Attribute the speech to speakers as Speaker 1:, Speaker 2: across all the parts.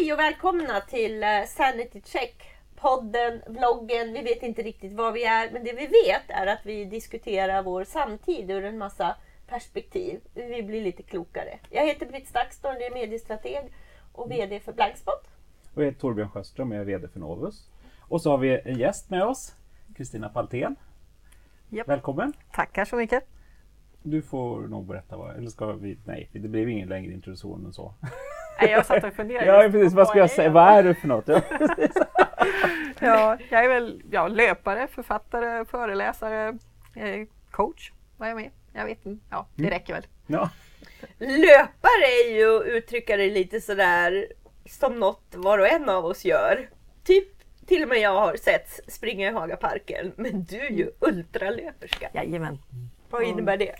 Speaker 1: Hej och välkomna till eh, Sanity Check. Podden, vloggen, vi vet inte riktigt vad vi är men det vi vet är att vi diskuterar vår samtid ur en massa perspektiv. Vi blir lite klokare. Jag heter Britt Stakstorn, jag är mediestrateg och VD för Blankspot.
Speaker 2: Och jag heter Torbjörn Sjöström, jag är VD för Novus. Och så har vi en gäst med oss, Kristina Paltén.
Speaker 3: Japp.
Speaker 2: Välkommen!
Speaker 3: Tackar så mycket.
Speaker 2: Du får nog berätta vad, eller ska vi, nej det blev ingen längre introduktion än så.
Speaker 3: Nej, jag satt och funderade.
Speaker 2: Ja precis, vad ska jag säga, vad är du för något? Ja.
Speaker 3: Ja, jag är väl ja, löpare, författare, föreläsare, eh, coach. Vad är jag med? Jag vet inte. Ja, det
Speaker 2: Mm.
Speaker 3: räcker väl.
Speaker 2: ja.
Speaker 1: Löpare är ju att uttrycka det lite sådär som något var och en av oss gör. Typ till och med jag har sett springa i Hagaparken. Men du är ju ultralöperska.
Speaker 3: Jajamän.
Speaker 1: Vad innebär det?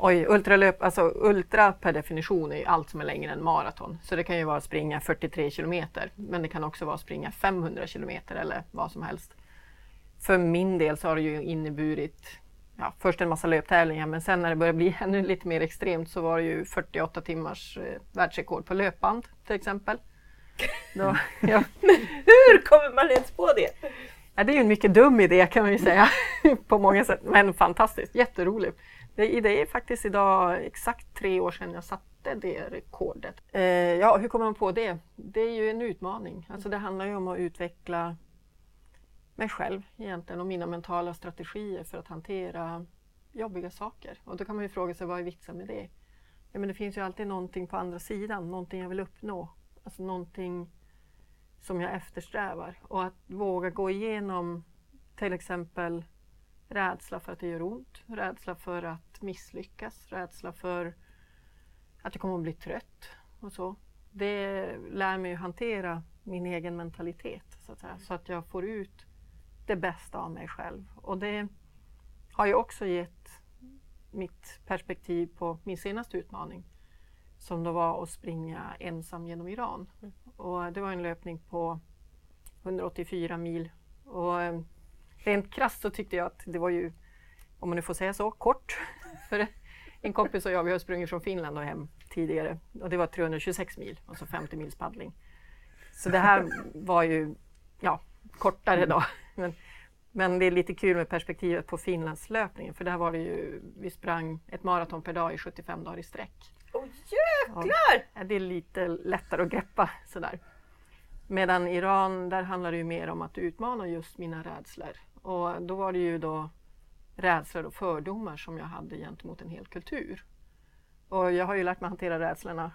Speaker 3: Oj, ultralöp, alltså ultra per definition är ju allt som är längre än maraton. Så det kan ju vara att springa 43 kilometer, men det kan också vara att springa 500 kilometer eller vad som helst. För min del så har det ju inneburit ja, först en massa löptävlingar, men sen när det började bli ännu lite mer extremt så var det ju 48 timmars eh, världsrekord på löpband till exempel. Då, ja,
Speaker 1: Hur kommer man ens på det?
Speaker 3: Ja, det är ju en mycket dum idé kan man ju säga på många sätt, men fantastiskt, jätteroligt. Det, det är faktiskt idag exakt tre år sedan jag satte det rekordet. Eh, ja, hur kommer man på det? Det är ju en utmaning. Alltså det handlar ju om att utveckla mig själv egentligen och mina mentala strategier för att hantera jobbiga saker. Och då kan man ju fråga sig vad är vitsen med det? Ja, men det finns ju alltid någonting på andra sidan, någonting jag vill uppnå. Alltså någonting som jag eftersträvar. Och att våga gå igenom till exempel rädsla för att det gör ont, rädsla för att misslyckas, rädsla för att jag kommer att bli trött och så. Det lär mig att hantera min egen mentalitet så att, säga, så att jag får ut det bästa av mig själv. Och det har ju också gett mitt perspektiv på min senaste utmaning som då var att springa ensam genom Iran. Och det var en löpning på 184 mil. Och eh, rent krasst så tyckte jag att det var ju, om man nu får säga så, kort. För en kompis och jag, vi har sprungit från Finland och hem tidigare och det var 326 mil, alltså 50 mils paddling. Så det här var ju, ja, kortare då. Men, men det är lite kul med perspektivet på Finlandslöpningen för där var det ju, vi sprang ett maraton per dag i 75 dagar i sträck.
Speaker 1: Åh jäklar!
Speaker 3: Ja, det är lite lättare att greppa sådär. Medan Iran, där handlar det ju mer om att utmana just mina rädslor. Och då var det ju då rädslor och fördomar som jag hade gentemot en hel kultur. Och jag har ju lärt mig hantera rädslorna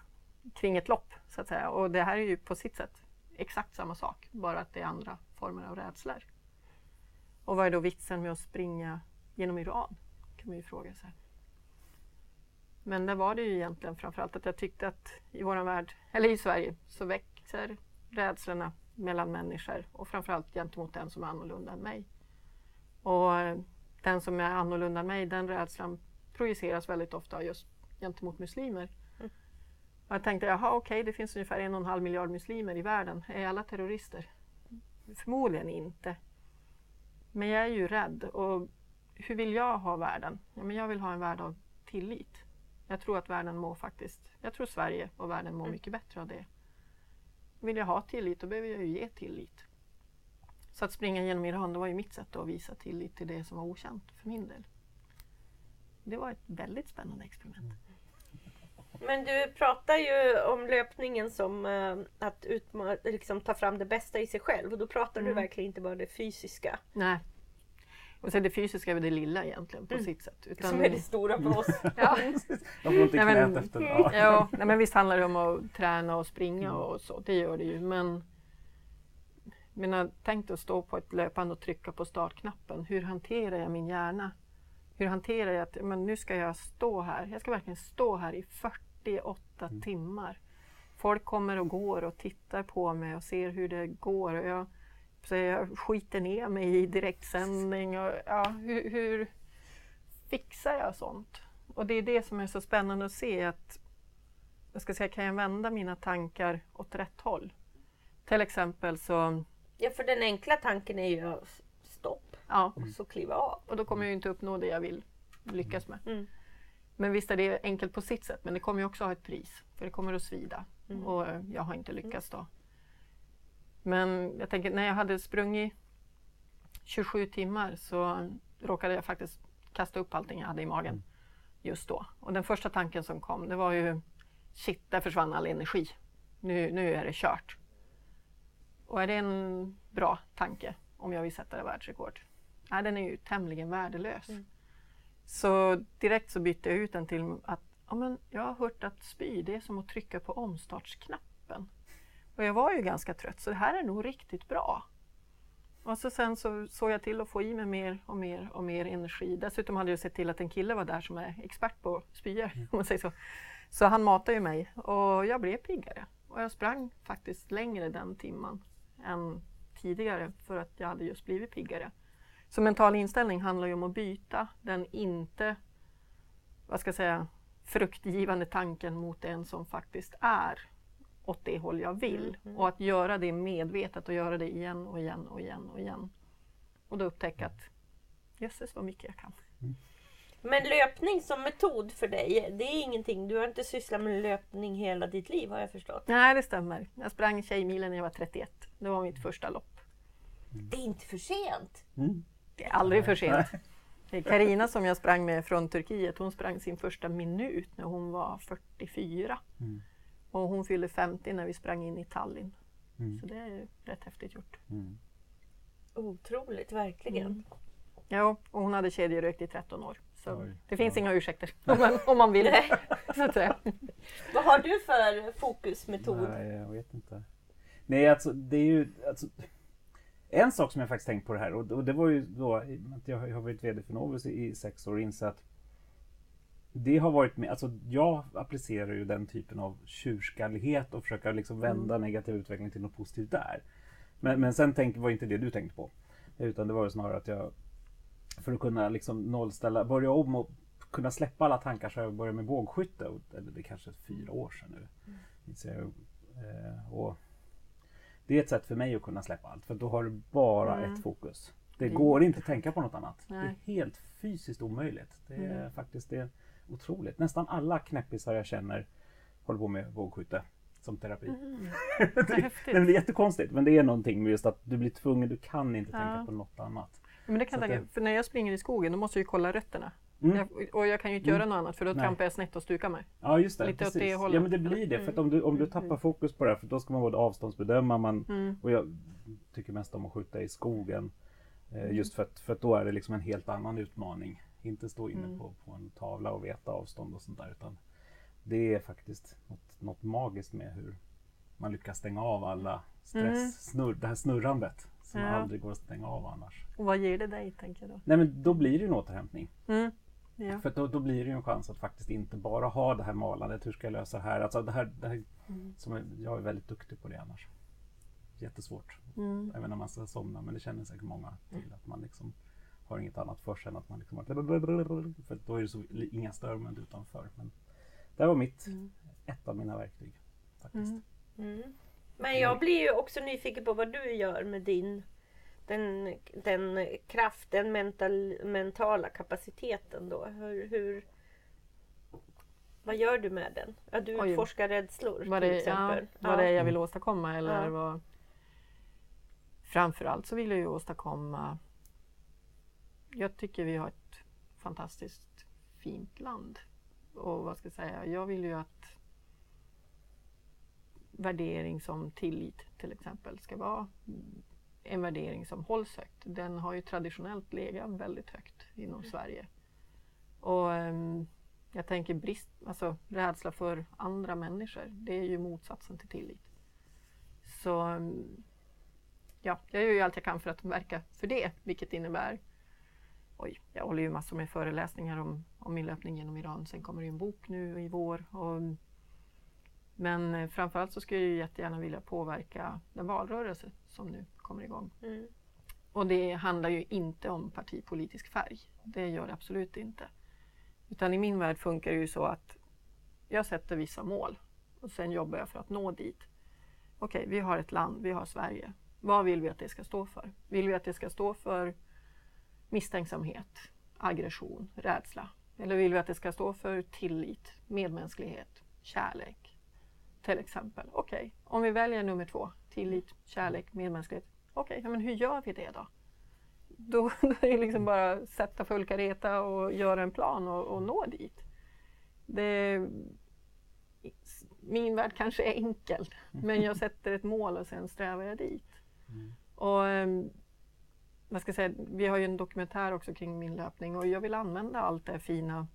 Speaker 3: kring ett lopp, så att säga. Och det här är ju på sitt sätt exakt samma sak, bara att det är andra former av rädslor. Och vad är då vitsen med att springa genom Iran? kan man ju fråga sig. Men där var det ju egentligen framförallt att jag tyckte att i vår värld, eller i Sverige, så växer rädslorna mellan människor och framförallt gentemot den som är annorlunda än mig. Och eh, den som är annorlunda än mig, den rädslan projiceras väldigt ofta just gentemot muslimer. Och jag tänkte, jaha okej, det finns ungefär en och en halv miljard muslimer i världen. Är alla terrorister? Förmodligen inte. Men jag är ju rädd. Och hur vill jag ha världen? Ja, men jag vill ha en värld av tillit. Jag tror att världen mår faktiskt, jag tror Sverige och världen mår mycket bättre av det. Vill jag ha tillit, då behöver jag ju ge tillit. Så att springa genom Iran, det var ju mitt sätt att visa tillit till det som var okänt för min del. Det var ett väldigt spännande experiment.
Speaker 1: Men du pratar ju om löpningen som eh, att utma- liksom, ta fram det bästa i sig själv. Och då pratar du
Speaker 3: Mm.
Speaker 1: verkligen inte bara det fysiska.
Speaker 3: Nej. Och så det fysiska är väl det lilla egentligen på sitt sätt. Utan,
Speaker 1: Som är det stora för oss.
Speaker 3: ja,
Speaker 2: Jag får ont i knät efter ja.
Speaker 3: ja, nej, men visst handlar det om att träna och springa och så, det gör det ju. Men, men jag tänkte att stå på ett löpande och trycka på startknappen. Hur hanterar jag min hjärna? Hur hanterar jag att men nu ska jag stå här? Jag ska verkligen stå här i 48 timmar. Folk kommer och går och tittar på mig och ser hur det går. Och jag, så jag skiter ner mig i direktsändning. Och, ja, hur, hur fixar jag sånt? Och det är det som är så spännande att se att jag ska säga, kan jag vända mina tankar åt rätt håll? Till exempel så,
Speaker 1: Ja, för den enkla tanken är ju att stopp,
Speaker 3: ja,
Speaker 1: så kliva av.
Speaker 3: och då kommer jag ju inte uppnå det jag vill lyckas med.
Speaker 1: Mm.
Speaker 3: Men visst är det enkelt på sitt sätt, men det kommer ju också ha ett pris, för det kommer att svida. Och eh, jag har inte lyckats då. Men jag tänker när jag hade sprungit 27 timmar så råkade jag faktiskt kasta upp allting jag hade i magen just då. Och den första tanken som kom det var ju shit, där försvann all energi. Nu, nu är det kört. Och är det en bra tanke om jag vill sätta det världsrekord? Nej, den är ju tämligen värdelös.
Speaker 1: Mm.
Speaker 3: Så direkt så bytte jag ut den till att ja, men jag har hört att spy det är som att trycka på omstartsknappen. Och jag var ju ganska trött så det här är nog riktigt bra. Och så sen så såg jag till att få i mig mer och mer och mer energi. Dessutom hade jag sett till att en kille var där som är expert på spyor, om man säger så. Så han matade ju mig och jag blev piggare. Och jag sprang faktiskt längre den timman än tidigare för att jag hade just blivit piggare. Så mental inställning handlar ju om att byta den inte, vad ska jag säga, fruktgivande tanken mot en som faktiskt är åt det håll jag vill.
Speaker 1: Mm.
Speaker 3: Och att göra det medvetet och göra det igen och igen och igen och igen. Och då upptäcka att jösses vad mycket jag kan.
Speaker 1: Men löpning som metod för dig, det är ingenting. Du har inte sysslat med löpning hela ditt liv har jag förstått.
Speaker 3: Nej, det stämmer. Jag sprang Tjejmilen när jag var 31. Det var mitt första lopp.
Speaker 1: Det är inte för sent.
Speaker 2: Mm.
Speaker 3: Det är aldrig för sent. Det är Carina som jag sprang med från Turkiet, hon sprang sin första minut när hon var 44.
Speaker 2: Mm.
Speaker 3: Och hon fyllde 50 när vi sprang in i Tallinn.
Speaker 2: Mm.
Speaker 3: Så det är rätt häftigt gjort.
Speaker 2: Mm.
Speaker 1: Otroligt, verkligen.
Speaker 3: Mm. Ja, och hon hade kedjerökt i 13 år. Så
Speaker 2: Oj.
Speaker 3: det finns
Speaker 2: Ja.
Speaker 3: inga ursäkter om man, om man vill. Så att säga.
Speaker 1: Vad har du för fokusmetod?
Speaker 2: Nej, jag vet inte. Nej, alltså det är ju... Alltså, en sak som jag faktiskt tänkt på det här och, och det var ju då att jag har jag har varit VD för Novus i, i sex år och insett att det har varit med, alltså jag applicerar ju den typen av tjurskallighet och försöka liksom vända negativ utveckling till något positivt där. Men, men sen tänk, var inte det du tänkte på. Utan det var ju snarare att jag för att kunna liksom nollställa, börja om och kunna släppa alla tankar så har jag börjat med bågskytte. Eller det är kanske fyra år sedan nu. jag. Eh, och det är ett sätt för mig att kunna släppa allt för då har du bara
Speaker 3: Mm.
Speaker 2: ett fokus. Det
Speaker 3: Det-
Speaker 2: går inte att tänka på något annat. Det
Speaker 3: Nej.
Speaker 2: är helt fysiskt omöjligt. Det är
Speaker 3: Mm.
Speaker 2: faktiskt det är otroligt. Nästan alla knäppisar jag känner håller på med bågskytte som terapi.
Speaker 3: Mm.
Speaker 2: det, det är jättekonstigt men det är någonting med just att du blir tvungen, du kan inte tänka
Speaker 3: Ja.
Speaker 2: på något annat.
Speaker 3: Men det kan jag tänka, för när jag springer i skogen då måste jag ju kolla rötterna.
Speaker 2: Mm.
Speaker 3: Jag, och jag kan ju inte
Speaker 2: Mm.
Speaker 3: göra något annat för då
Speaker 2: Nej.
Speaker 3: trampar jag snett och stukar mig.
Speaker 2: Ja just det,
Speaker 3: Lite åt
Speaker 2: precis.
Speaker 3: det hållet.
Speaker 2: Ja men det blir det. För om du, om du tappar fokus på det här, för då ska man både avståndsbedöma man,
Speaker 3: Mm.
Speaker 2: och jag tycker mest om att skjuta i skogen. Eh,
Speaker 3: Mm.
Speaker 2: just för att, för att då är det liksom en helt annan utmaning. Inte stå inne
Speaker 3: Mm.
Speaker 2: på, på en tavla och veta avstånd och sånt där. Utan det är faktiskt något, något magiskt med hur man lyckas stänga av alla stress,
Speaker 3: Mm.
Speaker 2: snurr, det här snurrandet som
Speaker 3: Ja.
Speaker 2: aldrig går att stänga av annars.
Speaker 3: Och vad ger det dig, tänker jag då?
Speaker 2: Nej men då blir det en återhämtning.
Speaker 3: Mm. Ja.
Speaker 2: För då, då blir det ju en chans att faktiskt inte bara ha det här malandet. Hur ska jag lösa det här? Alltså det här, det här
Speaker 3: Mm.
Speaker 2: som jag är väldigt duktig på det annars. Jättesvårt.
Speaker 3: Mm.
Speaker 2: Även när man ska somna. Men det känner säkert många till. Att man liksom har inget annat för sig än att man liksom har... För då är det så, inga störmönt utanför. Men det var mitt,
Speaker 3: Mm.
Speaker 2: ett av mina verktyg. Faktiskt.
Speaker 3: Mm.
Speaker 1: Mm. Men jag blir ju också nyfiken på vad du gör med din den, den kraft, den mental, mentala kapaciteten då. Hur, hur, vad gör du med den? Ja, du
Speaker 3: Oj.
Speaker 1: utforskar rädslor
Speaker 3: Vad
Speaker 1: till
Speaker 3: det, ja,
Speaker 1: exempel.
Speaker 3: vad det är jag vill åstadkomma eller
Speaker 1: Ja.
Speaker 3: vad... Framförallt så vill jag ju åstadkomma... Jag tycker vi har ett fantastiskt fint land. Och vad ska jag säga, jag vill ju att värdering som tillit till exempel ska vara en värdering som hålls högt. Den har ju traditionellt legat väldigt högt inom Sverige. Och ehm, jag tänker brist, alltså rädsla för andra människor, det är ju motsatsen till tillit. Så mm, ja, jag gör ju allt jag kan för att verka för det, vilket innebär Oj, jag håller ju massor med föreläsningar om, om min löpning genom Iran. Sen kommer det ju en bok nu i vår. Och, men eh, framförallt så skulle jag jättegärna vilja påverka den valrörelse som nu kommer igång.
Speaker 1: Mm.
Speaker 3: Och det handlar ju inte om partipolitisk färg. Det gör det absolut inte. Utan i min värld funkar det ju så att jag sätter vissa mål och sen jobbar jag för att nå dit. Okej, vi har ett land, vi har Sverige. Vad vill vi att det ska stå för? Vill vi att det ska stå för misstänksamhet, aggression, rädsla? Eller vill vi att det ska stå för tillit, medmänsklighet, kärlek? Till exempel. Okej, om vi väljer nummer två, tillit, kärlek, medmänsklighet. Okej, okay, men hur gör vi det då? Då, då är det liksom bara sätta full kareta och göra en plan och, och nå dit. Det, min värld kanske är enkel, men jag sätter ett mål och sen strävar jag dit. Mm. Och, ehm, vad ska säga, vi har ju en dokumentär också kring min löpning och jag vill använda allt det fina.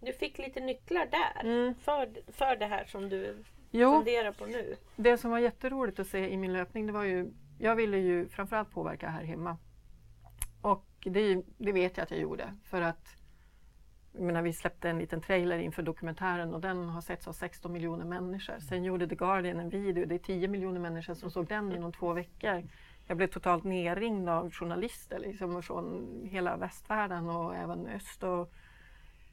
Speaker 1: Du fick lite nycklar där mm. för, för det här som du jo, funderar på nu.
Speaker 3: Det som var jätteroligt att se i min löpning, det var ju, jag ville ju framförallt påverka här hemma. Och det, det vet jag att jag gjorde för att jag menar, vi släppte en liten trailer inför dokumentären och den har setts av 16 miljoner människor. Sen gjorde The Guardian en video, det är 10 miljoner människor som såg den inom två veckor. Jag blev totalt nerringd av journalister liksom, från hela västvärlden och även öst. Och,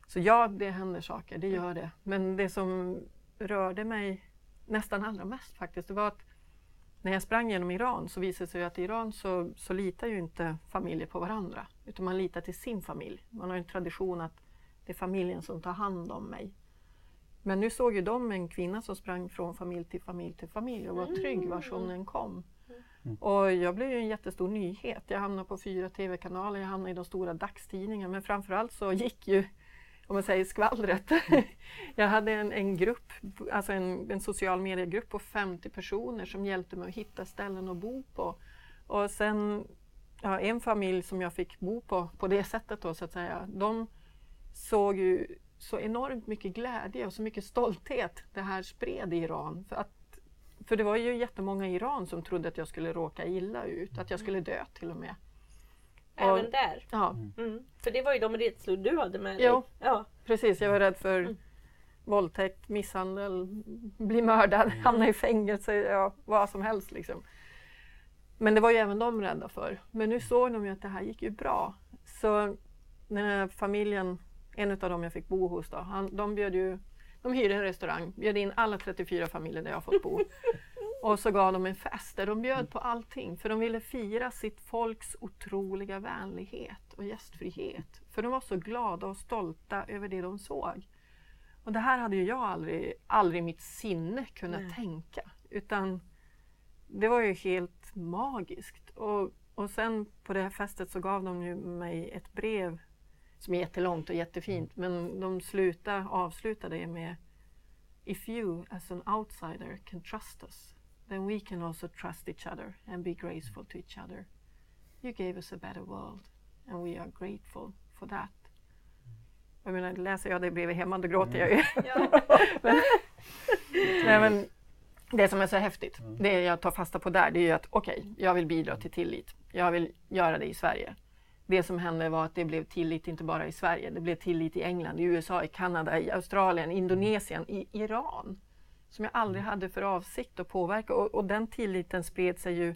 Speaker 3: så ja, det händer saker, det gör det. Men det som rörde mig nästan allra mest faktiskt, det var att när jag sprang genom Iran så visade det sig att i Iran så, så litar ju inte familjer på varandra, utan man litar till sin familj. Man har en tradition att det är familjen som tar hand om mig. Men nu såg ju de en kvinna som sprang från familj till familj till familj och var trygg var hon än kom. Mm. Och jag blev ju en jättestor nyhet. Jag hamnade på fyra tv-kanaler, jag hamnade i de stora dagstidningarna men framförallt så gick ju om man säger skvallret. jag hade en, en grupp, alltså en, en social mediegrupp på 50 personer som hjälpte mig att hitta ställen att bo på. Och sen ja, en familj som jag fick bo på på det sättet då så att säga. De såg ju så enormt mycket glädje och så mycket stolthet det här spred i Iran. För, att, för det var ju jättemånga i Iran som trodde att jag skulle råka illa ut, att jag skulle dö till och med.
Speaker 1: Även och, där?
Speaker 3: Ja.
Speaker 1: Mm. För det var ju de rädslor du hade med
Speaker 3: dig? Ja, precis. Jag var rädd för mm. våldtäkt, misshandel, bli mördad, mm. hamna i fängelse, ja, vad som helst. Liksom. Men det var ju även de rädda för. Men nu såg de ju att det här gick ju bra. Så den här familjen en av dem jag fick bo hos, då, han, de, bjöd ju, de hyrde en restaurang, bjöd in alla 34 familjer där jag fått bo. Och så gav de en fest där de bjöd på allting för de ville fira sitt folks otroliga vänlighet och gästfrihet. För de var så glada och stolta över det de såg. Och det här hade ju jag aldrig, aldrig mitt sinne kunnat Nej. tänka. Utan det var ju helt magiskt. Och, och sen på det här festet så gav de ju mig ett brev som är jättelångt och jättefint. Men de slutar, avslutar det med If you as an outsider can trust us then we can also trust each other and be graceful to each other. You gave us a better world and we are grateful for that. Jag menar, läser jag det brevet hemma då gråter jag ju. Mm. men, nej, men det som är så häftigt, mm. det jag tar fasta på där, det är ju att okej, okay, jag vill bidra till tillit. Jag vill göra det i Sverige det som hände var att det blev tillit inte bara i Sverige, det blev tillit i England, i USA, i Kanada, i Australien, Indonesien, i Iran. Som jag aldrig mm. hade för avsikt att påverka och, och den tilliten spred sig ju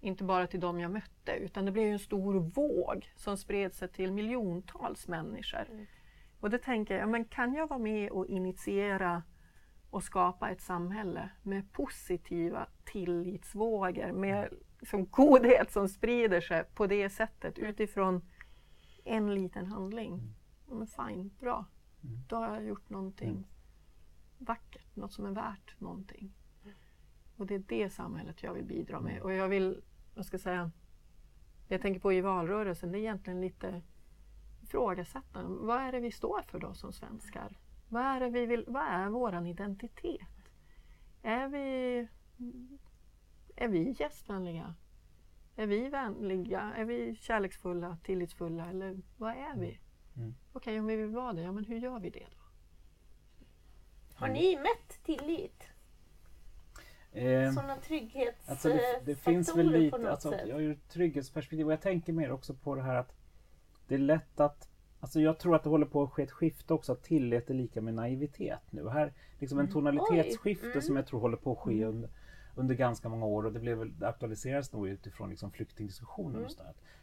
Speaker 3: inte bara till dem jag mötte utan det blev en stor våg som spred sig till miljontals människor. Mm. Och då tänker jag, men kan jag vara med och initiera och skapa ett samhälle med positiva tillitsvågor, med liksom godhet som sprider sig på det sättet utifrån en liten handling. Mm. Men fine, bra. Då har jag gjort någonting. Vackert, något som är värt någonting. Och det är det samhället jag vill bidra med. Och jag vill, vad ska jag säga, det jag tänker på i valrörelsen, det är egentligen lite ifrågasättande. Vad är det vi står för då som svenskar? Vad är, det vi vill, vad är våran identitet? Är vi är vi gästvänliga? Är vi vänliga? Är vi kärleksfulla, tillitsfulla eller vad är vi? Mm. Okej, okay, om vi vill vara det, ja, men hur gör vi det då?
Speaker 1: Har ni mätt tillit? Eh, Sådana trygghetsfaktorer alltså
Speaker 2: det, det finns väl lite, på något alltså, sätt? Jag har trygghetsperspektiv och jag tänker mer också på det här att det är lätt att Alltså jag tror att det håller på att ske ett skifte också, att tillit är lika med naivitet nu. Här liksom en mm. tonalitetsskifte mm. som jag tror håller på att ske mm. under, under ganska många år och det, blev, det aktualiseras nog utifrån liksom flyktingdiskussionen. Mm. Just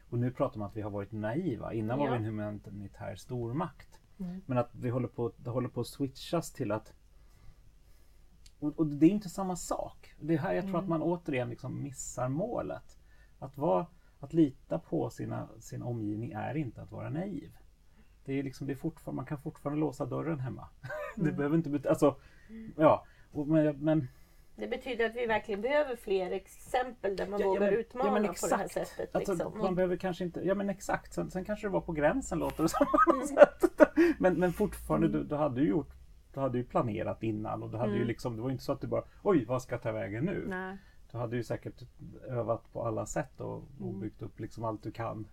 Speaker 2: Och nu pratar man att vi har varit naiva. Innan ja. var vi en humanitär stormakt. Mm. Men att vi håller på, det håller på att switchas till att och, och det är inte samma sak. Det är här jag tror mm. att man återigen liksom missar målet. Att, vara, att lita på sina, sin omgivning är inte att vara naiv. Det är liksom, det är fortfarande, man kan fortfarande låsa dörren hemma. det mm. behöver inte betyda, alltså, ja. Och, men, men
Speaker 1: Det betyder att vi verkligen behöver fler exempel där man
Speaker 2: Ja, ja,
Speaker 1: vågar
Speaker 2: men-
Speaker 1: utmana
Speaker 2: ja, men
Speaker 1: på det här
Speaker 2: exakt.
Speaker 1: sättet.
Speaker 2: Alltså,
Speaker 1: liksom.
Speaker 2: man behöver kanske inte, ja men exakt, sen, sen kanske det var på gränsen låter det som.
Speaker 1: Mm.
Speaker 2: men, men fortfarande, du, du hade ju gjort, du hade ju planerat innan och du hade ju
Speaker 1: Mm.
Speaker 2: liksom, det var inte så att du bara, oj vad ska jag ta vägen nu?
Speaker 3: Nej.
Speaker 2: Du hade ju säkert övat på alla sätt och, och
Speaker 1: Mm.
Speaker 2: byggt upp liksom allt du kan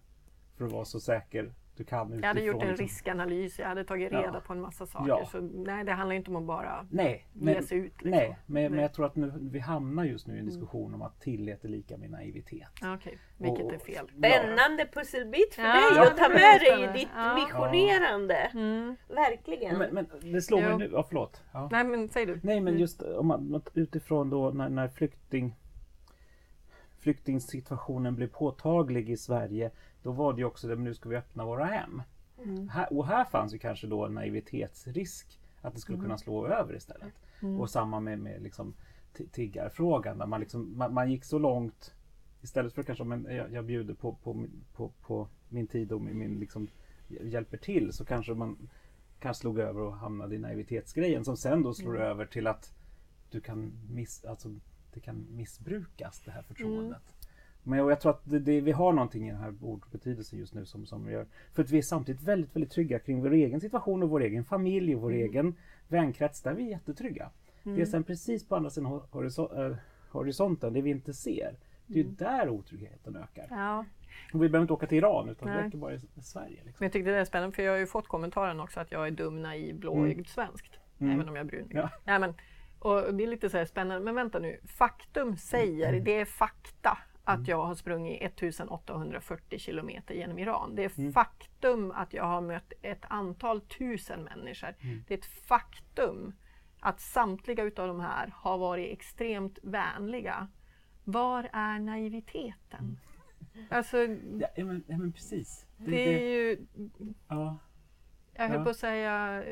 Speaker 2: för att vara så säker du kan utifrån.
Speaker 3: Jag hade gjort en
Speaker 2: liksom.
Speaker 3: riskanalys, jag hade tagit
Speaker 2: Ja.
Speaker 3: reda på en massa saker.
Speaker 2: Ja.
Speaker 3: Så nej, det handlar inte om att bara
Speaker 2: Nej,
Speaker 3: ge
Speaker 2: men,
Speaker 3: sig ut. Liksom.
Speaker 2: nej men, men
Speaker 3: Nej.
Speaker 2: jag tror att nu, vi hamnar just nu i en diskussion om att tillit är lika med naivitet.
Speaker 3: Ja, Okej, vilket
Speaker 2: Och-
Speaker 3: är fel.
Speaker 1: Spännande pusselbit för
Speaker 3: Ja,
Speaker 1: dig
Speaker 3: ja,
Speaker 1: att ta med
Speaker 3: är
Speaker 1: dig i ditt
Speaker 3: Ja.
Speaker 1: missionerande.
Speaker 3: Mm.
Speaker 1: Verkligen.
Speaker 2: Men, men det slår mig
Speaker 3: Jo.
Speaker 2: nu, ja förlåt. Ja.
Speaker 3: Nej, men säg du.
Speaker 2: Nej men
Speaker 3: Mm.
Speaker 2: just om man utifrån då när, när flykting flyktingsituationen blev påtaglig i Sverige då var det ju också det, men nu ska vi öppna våra hem.
Speaker 3: Mm.
Speaker 2: Här, och här fanns ju kanske då en naivitetsrisk att det skulle
Speaker 3: Mm.
Speaker 2: kunna slå över istället. Och samma med, med liksom ti- tiggarfrågan där man, liksom, man, man gick så långt istället för kanske men jag, jag bjuder på, på, min- på, på min tid och min, min liksom, hjälper till så kanske man kanske slog över och hamnade i naivitetsgrejen som sen då slår över till att du kan miss, alltså, det kan missbrukas det här förtroendet. Men jag, jag tror att det, det, vi har någonting i den här ordbetydelsen just nu som, som gör... För att vi är samtidigt väldigt, väldigt trygga kring vår egen situation och vår egen familj och vår egen vänkrets. Där vi är jättetrygga. Det är sen precis på andra sidan eh, horisonten, det vi inte ser. Det är ju där otryggheten ökar.
Speaker 3: Ja,
Speaker 2: Och vi behöver inte åka till Iran utan det
Speaker 3: Nej.
Speaker 2: räcker bara i Sverige. Liksom.
Speaker 3: men jag tyckte det är spännande för jag har ju fått kommentaren också att jag är dum, naiv, blåögd svenskt.
Speaker 2: Mm.
Speaker 3: Även om jag är brun.
Speaker 2: Ja.
Speaker 3: Ja, men, och det är lite så här spännande, men vänta nu. Faktum säger, det är fakta, att jag har sprungit 1840 kilometer genom Iran. Det är faktum att jag har mött ett antal tusen människor. Det är ett faktum att samtliga utav de här har varit extremt vänliga. Var är naiviteten? Alltså,
Speaker 2: Ja, men, ja men precis. Det,
Speaker 3: det är
Speaker 2: det,
Speaker 3: ju
Speaker 2: ja.
Speaker 3: jag höll
Speaker 2: Ja.
Speaker 3: på att säga,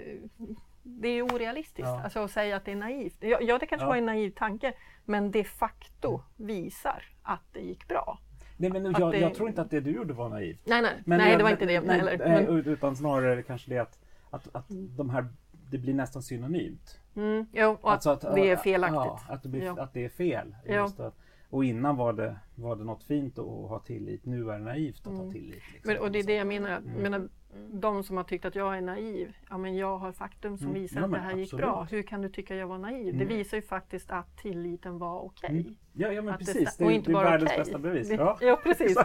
Speaker 3: det är orealistiskt
Speaker 2: Ja.
Speaker 3: alltså att säga att det är naivt. Ja, det kanske var en naiv tanke, men de facto visar att det gick bra.
Speaker 2: Nej, men
Speaker 3: Att
Speaker 2: jag,
Speaker 3: det-
Speaker 2: jag tror inte att det du gjorde var naivt.
Speaker 3: Nej, nej,
Speaker 2: Men
Speaker 3: nej
Speaker 2: jag-
Speaker 3: det var inte det
Speaker 2: nej,
Speaker 3: heller.
Speaker 2: nej,
Speaker 3: Men,
Speaker 2: Utan snarare kanske det att, att, att de här, det blir nästan synonymt.
Speaker 3: mm, jo, och
Speaker 2: Alltså
Speaker 3: att, det är felaktigt.
Speaker 2: Ja, att, det blir,
Speaker 3: Ja.
Speaker 2: att det är fel. Att, och innan var det, var det något fint att ha tillit. Nu är det naivt att ha tillit. Liksom.
Speaker 3: Mm. Men, och det är det jag menar, att-
Speaker 2: Mm.
Speaker 3: menar, de som har tyckt att jag är naiv, ja men jag har faktum som
Speaker 2: Mm.
Speaker 3: visar
Speaker 2: Ja,
Speaker 3: att det här gick
Speaker 2: absolut.
Speaker 3: bra. Hur kan du tycka jag var naiv? Det
Speaker 2: Mm.
Speaker 3: visar ju faktiskt att tilliten var okej.
Speaker 2: Mm. Ja, ja men
Speaker 3: Att det
Speaker 2: precis. Det,
Speaker 3: och inte
Speaker 2: det är
Speaker 3: bara
Speaker 2: världens
Speaker 3: okej.
Speaker 2: bästa bevis.
Speaker 3: Det-
Speaker 2: Ja,
Speaker 3: ja, precis.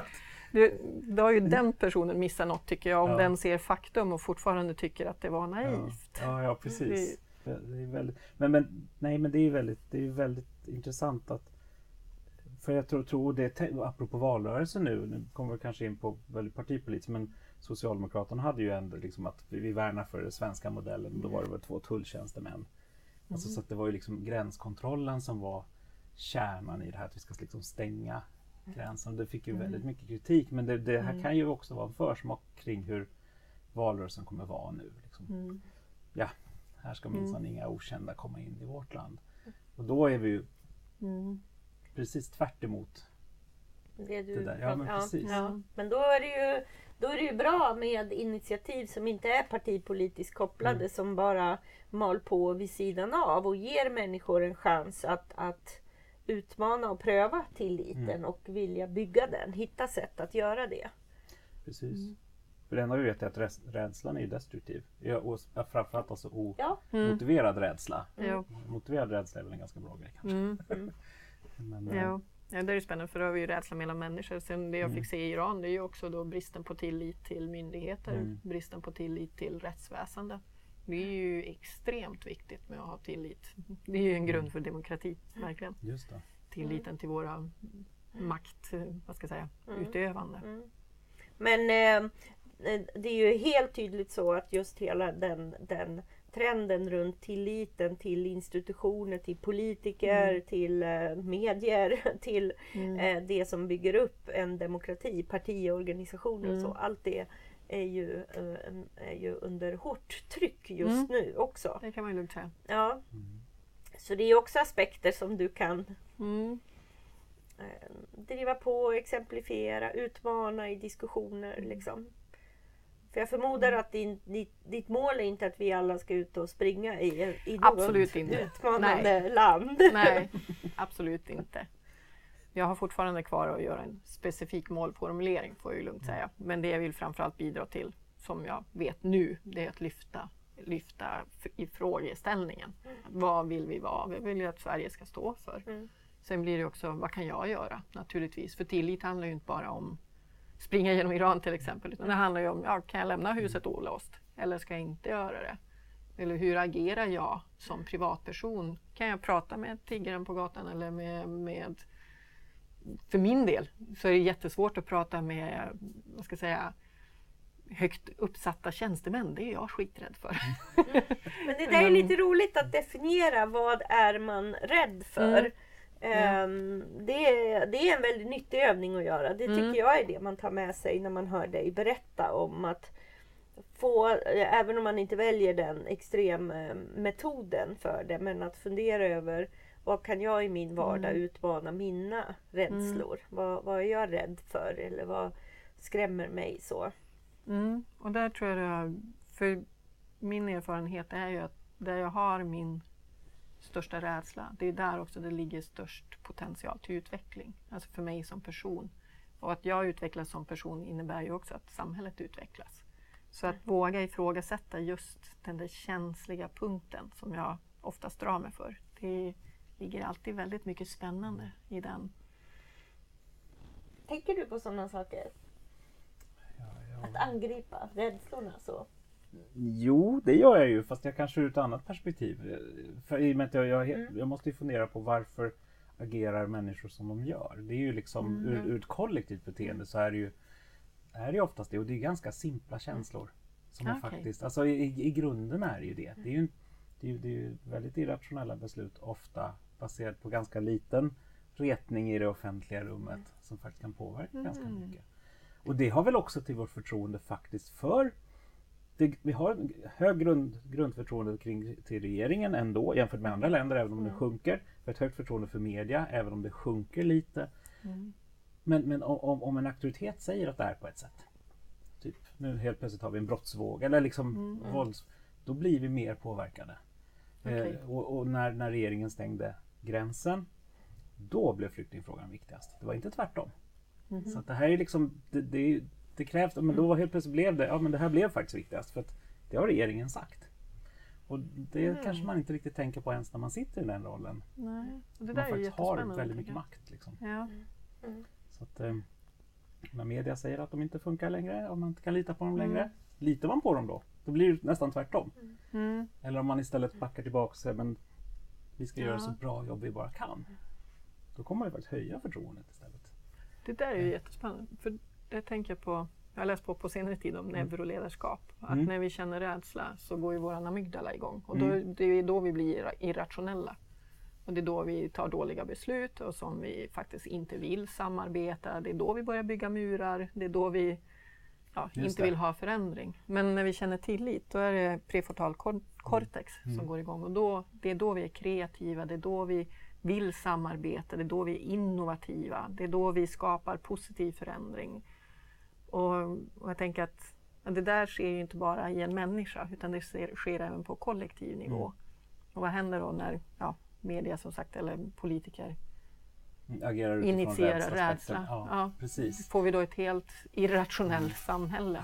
Speaker 3: Det, då har ju den personen missat något tycker jag, om
Speaker 2: Ja.
Speaker 3: den ser faktum och fortfarande tycker att det var naivt.
Speaker 2: Ja, ja precis. Det är väldigt, men, men, nej, men det är väldigt, det är väldigt intressant att för jag tror, tror det, apropå valrörelsen nu, nu kommer vi kanske in på väldigt partipolitiskt, men Socialdemokraterna hade ju ändå liksom att vi, vi värnar för den svenska modellen. Då var det väl två tulltjänstemän. Alltså, så att det var ju liksom gränskontrollen som var kärnan i det här att vi ska liksom stänga gränsen. Det fick ju väldigt mycket kritik men det, det här kan ju också vara en försmak kring hur valrörelsen kommer vara nu. Liksom.
Speaker 3: Mm.
Speaker 2: Ja, här ska minsann inga okända komma in i vårt land. Och då är vi ju
Speaker 3: Mm.
Speaker 2: precis tvärt emot.
Speaker 1: Det du
Speaker 2: Det där, ja, men precis.
Speaker 1: ja. Men då är, det ju, då är det ju bra med initiativ som inte är partipolitiskt kopplade
Speaker 2: Mm.
Speaker 1: som bara mal på vid sidan av och ger människor en chans att, att utmana och pröva tilliten
Speaker 2: Mm.
Speaker 1: och vilja bygga den. Hitta sätt att göra det.
Speaker 2: Precis. För det enda vi vet är att räds- rädslan är destruktiv. Framförallt alltså
Speaker 1: Ja,
Speaker 2: omotiverad rädsla.
Speaker 3: Ja.
Speaker 2: Motiverad rädsla är väl en ganska bra grej kanske.
Speaker 3: Mm.
Speaker 2: Men, eh,
Speaker 3: Ja. Ja, det är ju spännande för då har vi ju rädsla mellan människor. Sen det jag
Speaker 2: Mm.
Speaker 3: fick se i Iran det är ju också då bristen på tillit till myndigheter,
Speaker 2: Mm.
Speaker 3: bristen på tillit till rättsväsende. Det är ju extremt viktigt med att ha tillit. Det är ju en grund för demokrati, verkligen.
Speaker 2: Just det.
Speaker 3: Tilliten till våra makt, vad ska jag säga, utövande.
Speaker 1: Men eh, det är ju helt tydligt så att just hela den, den trenden runt tilliten till institutioner, till politiker, till eh, medier, till eh, det som bygger upp en demokrati, partiorganisationer och så. Allt det är ju, eh, är ju under hårt tryck just nu också.
Speaker 3: Det kan man lugnt säga.
Speaker 1: Ja. Så det är också aspekter som du kan
Speaker 3: Mm.
Speaker 1: eh, driva på, exemplifiera, utmana i diskussioner. Liksom. För jag förmodar att din, ditt, ditt mål är inte att vi alla ska ut och springa i, i något
Speaker 3: inte.
Speaker 1: utmanande
Speaker 3: Nej.
Speaker 1: land.
Speaker 3: Nej, absolut inte. Jag har fortfarande kvar att göra en specifik målformulering får jag ju lugnt säga. Men det jag vill framförallt bidra till, som jag vet nu, det är att lyfta, lyfta i frågeställningen. Vad vill vi vara? Vad vill vi att Sverige ska stå för?
Speaker 1: Mm.
Speaker 3: Sen blir det också, vad kan jag göra? Naturligtvis, för tillit handlar ju inte bara om springa genom Iran till exempel, utan det handlar ju om, ja, kan jag lämna huset olåst? Eller ska jag inte göra det? Eller hur agerar jag som privatperson? Kan jag prata med tiggaren på gatan eller med, med för min del så är det jättesvårt att prata med, vad ska jag säga, högt uppsatta tjänstemän. Det är jag skiträdd för.
Speaker 1: Men det där är lite roligt att definiera vad är man rädd för.
Speaker 3: Mm.
Speaker 1: Ehm, det, är, det är en väldigt nyttig övning att göra. Det tycker
Speaker 3: Mm.
Speaker 1: jag är det man tar med sig när man hör dig berätta om att få, eh, även om man inte väljer den extremmetoden för det, men att fundera över vad kan jag i min vardag
Speaker 3: Mm.
Speaker 1: utmana mina rädslor? Vad, vad är jag rädd för eller vad skrämmer mig så?
Speaker 3: Mm. Och där tror jag för min erfarenhet är ju att där jag har min största rädsla, det är där också det ligger störst potential till utveckling. Alltså för mig som person. Och att jag utvecklas som person innebär ju också att samhället utvecklas. Så att våga ifrågasätta just den där känsliga punkten som jag oftast drar mig för. Det ligger alltid väldigt mycket spännande i den.
Speaker 1: Tänker du på sådana saker?
Speaker 2: Ja, ja.
Speaker 1: Att angripa rädslorna så?
Speaker 2: Jo, det gör jag ju fast jag kanske ur ett annat perspektiv. För i och med att jag, jag,
Speaker 1: Mm.
Speaker 2: jag måste ju fundera på varför agerar människor som de gör. Det är ju liksom
Speaker 3: Mm.
Speaker 2: ur, ur ett kollektivt beteende så är det ju är det oftast det och det är ganska simpla känslor. Som man
Speaker 3: Okej.
Speaker 2: faktiskt, alltså i, i grunden är det ju det. Det är ju, det är, ju- det är ju väldigt irrationella beslut ofta baserat på ganska liten retning i det offentliga rummet som faktiskt kan påverka ganska
Speaker 3: Mm.
Speaker 2: mycket. Och det har väl också till vårt förtroende faktiskt för det, vi har en hög grund, grundförtroende kring, till regeringen ändå jämfört med andra länder även om det sjunker. Vi har ett högt förtroende för media även om det sjunker lite.
Speaker 3: Mm.
Speaker 2: Men, men om- om, en auktoritet säger att det är på ett sätt. Typ nu helt plötsligt har vi en brottsvåg eller liksom
Speaker 3: Mm.
Speaker 2: vålds... Då blir vi mer påverkade.
Speaker 3: Okej.
Speaker 2: Eh, och och när, när regeringen stängde gränsen då blev flyktingfrågan viktigast. Det var inte tvärtom.
Speaker 3: Mhm.
Speaker 2: Så att det här är liksom, det, det, det krävs, men då helt plötsligt blev det, ja men det här blev faktiskt viktigast för att det har regeringen sagt. Och det
Speaker 3: Mm.
Speaker 2: kanske man inte riktigt tänker på ens när man sitter i den rollen.
Speaker 3: Nej, och det
Speaker 2: man
Speaker 3: där är ju
Speaker 2: faktiskt har
Speaker 3: jättespännande.
Speaker 2: väldigt mycket makt. Liksom.
Speaker 3: Ja.
Speaker 2: Så att, eh, när media säger att de inte funkar längre, om man inte kan lita på dem längre,
Speaker 3: Mm.
Speaker 2: litar man på dem då? Då blir det nästan tvärtom.
Speaker 3: Mm.
Speaker 2: Eller om man istället backar tillbaka och säger men vi ska göra
Speaker 3: Ja.
Speaker 2: så bra jobb vi bara kan. Då kommer man ju faktiskt höja förtroendet istället.
Speaker 3: Det där är ju jättespännande. För det tänker jag på, jag har läst på på senare tid om neuroledarskap. Att
Speaker 2: Mm.
Speaker 3: när vi känner rädsla så går ju våran amygdala igång. Och då,
Speaker 2: Mm.
Speaker 3: det är då vi blir irra- irrationella. Och det är då vi tar dåliga beslut och som vi faktiskt inte vill samarbeta. Det är då vi börjar bygga murar. Det är då vi ja, inte vill ha förändring. Men när vi känner tillit, då är det prefrontal cor- cortex
Speaker 2: Mm.
Speaker 3: som går igång. Och då, det är då vi är kreativa, det är då vi vill samarbeta, det är då vi är innovativa, det är då vi skapar positiv förändring. Och, och jag tänker att det där sker ju inte bara i en människa utan det sker, sker även på kollektiv nivå.
Speaker 2: Mm.
Speaker 3: Och vad händer då när ja, media som sagt eller politiker
Speaker 2: Mm, Agerar
Speaker 3: initierar
Speaker 2: rädsla.
Speaker 3: rädsla?
Speaker 2: Ja,
Speaker 3: Ja.
Speaker 2: precis.
Speaker 3: får vi då ett helt irrationellt
Speaker 2: Mm.
Speaker 3: samhälle.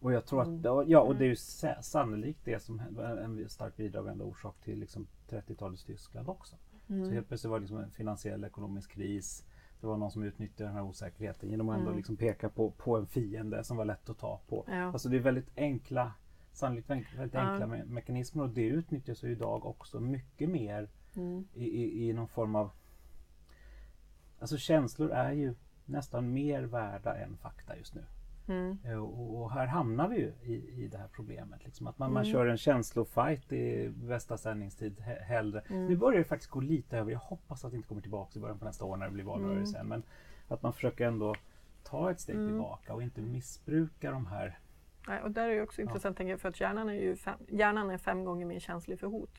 Speaker 2: Och jag tror
Speaker 3: Mm.
Speaker 2: att, ja och det är ju sa- sannolikt det som var en starkt bidragande orsak till liksom 30-talets Tyskland också.
Speaker 3: Mm.
Speaker 2: Så helt plötsligt var det liksom en finansiell ekonomisk kris. Det var någon som utnyttjade den här osäkerheten genom att ändå
Speaker 3: Mm.
Speaker 2: liksom peka på, på en fiende som var lätt att ta på.
Speaker 3: Ja.
Speaker 2: Alltså det är väldigt enkla, sannolikt väldigt väldigt
Speaker 3: Ja.
Speaker 2: enkla me- mekanismer och det utnyttjas ju idag också mycket mer
Speaker 3: Mm.
Speaker 2: i, i, i någon form av... Alltså känslor är ju nästan mer värda än fakta just nu.
Speaker 3: Mm.
Speaker 2: Eh, Och, och här hamnar vi ju i, i det här problemet. Liksom att man, man
Speaker 3: Mm.
Speaker 2: kör en känslofight i bästa sändningstid he- hellre.
Speaker 3: Mm.
Speaker 2: Nu börjar det faktiskt gå lite över. Jag hoppas att det inte kommer tillbaka i början på nästa år när det blir valrörelse. Men att man försöker ändå ta ett steg
Speaker 3: Mm.
Speaker 2: tillbaka och inte missbruka de här.
Speaker 3: Nej, och där är det också intressant jag, för att hjärnan är ju fem, hjärnan är fem gånger mer känslig för hot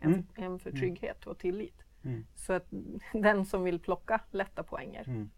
Speaker 3: än,
Speaker 2: Mm.
Speaker 3: än för trygghet och tillit.
Speaker 2: Mm.
Speaker 3: Så att den som vill plocka lätta poänger
Speaker 2: Mm.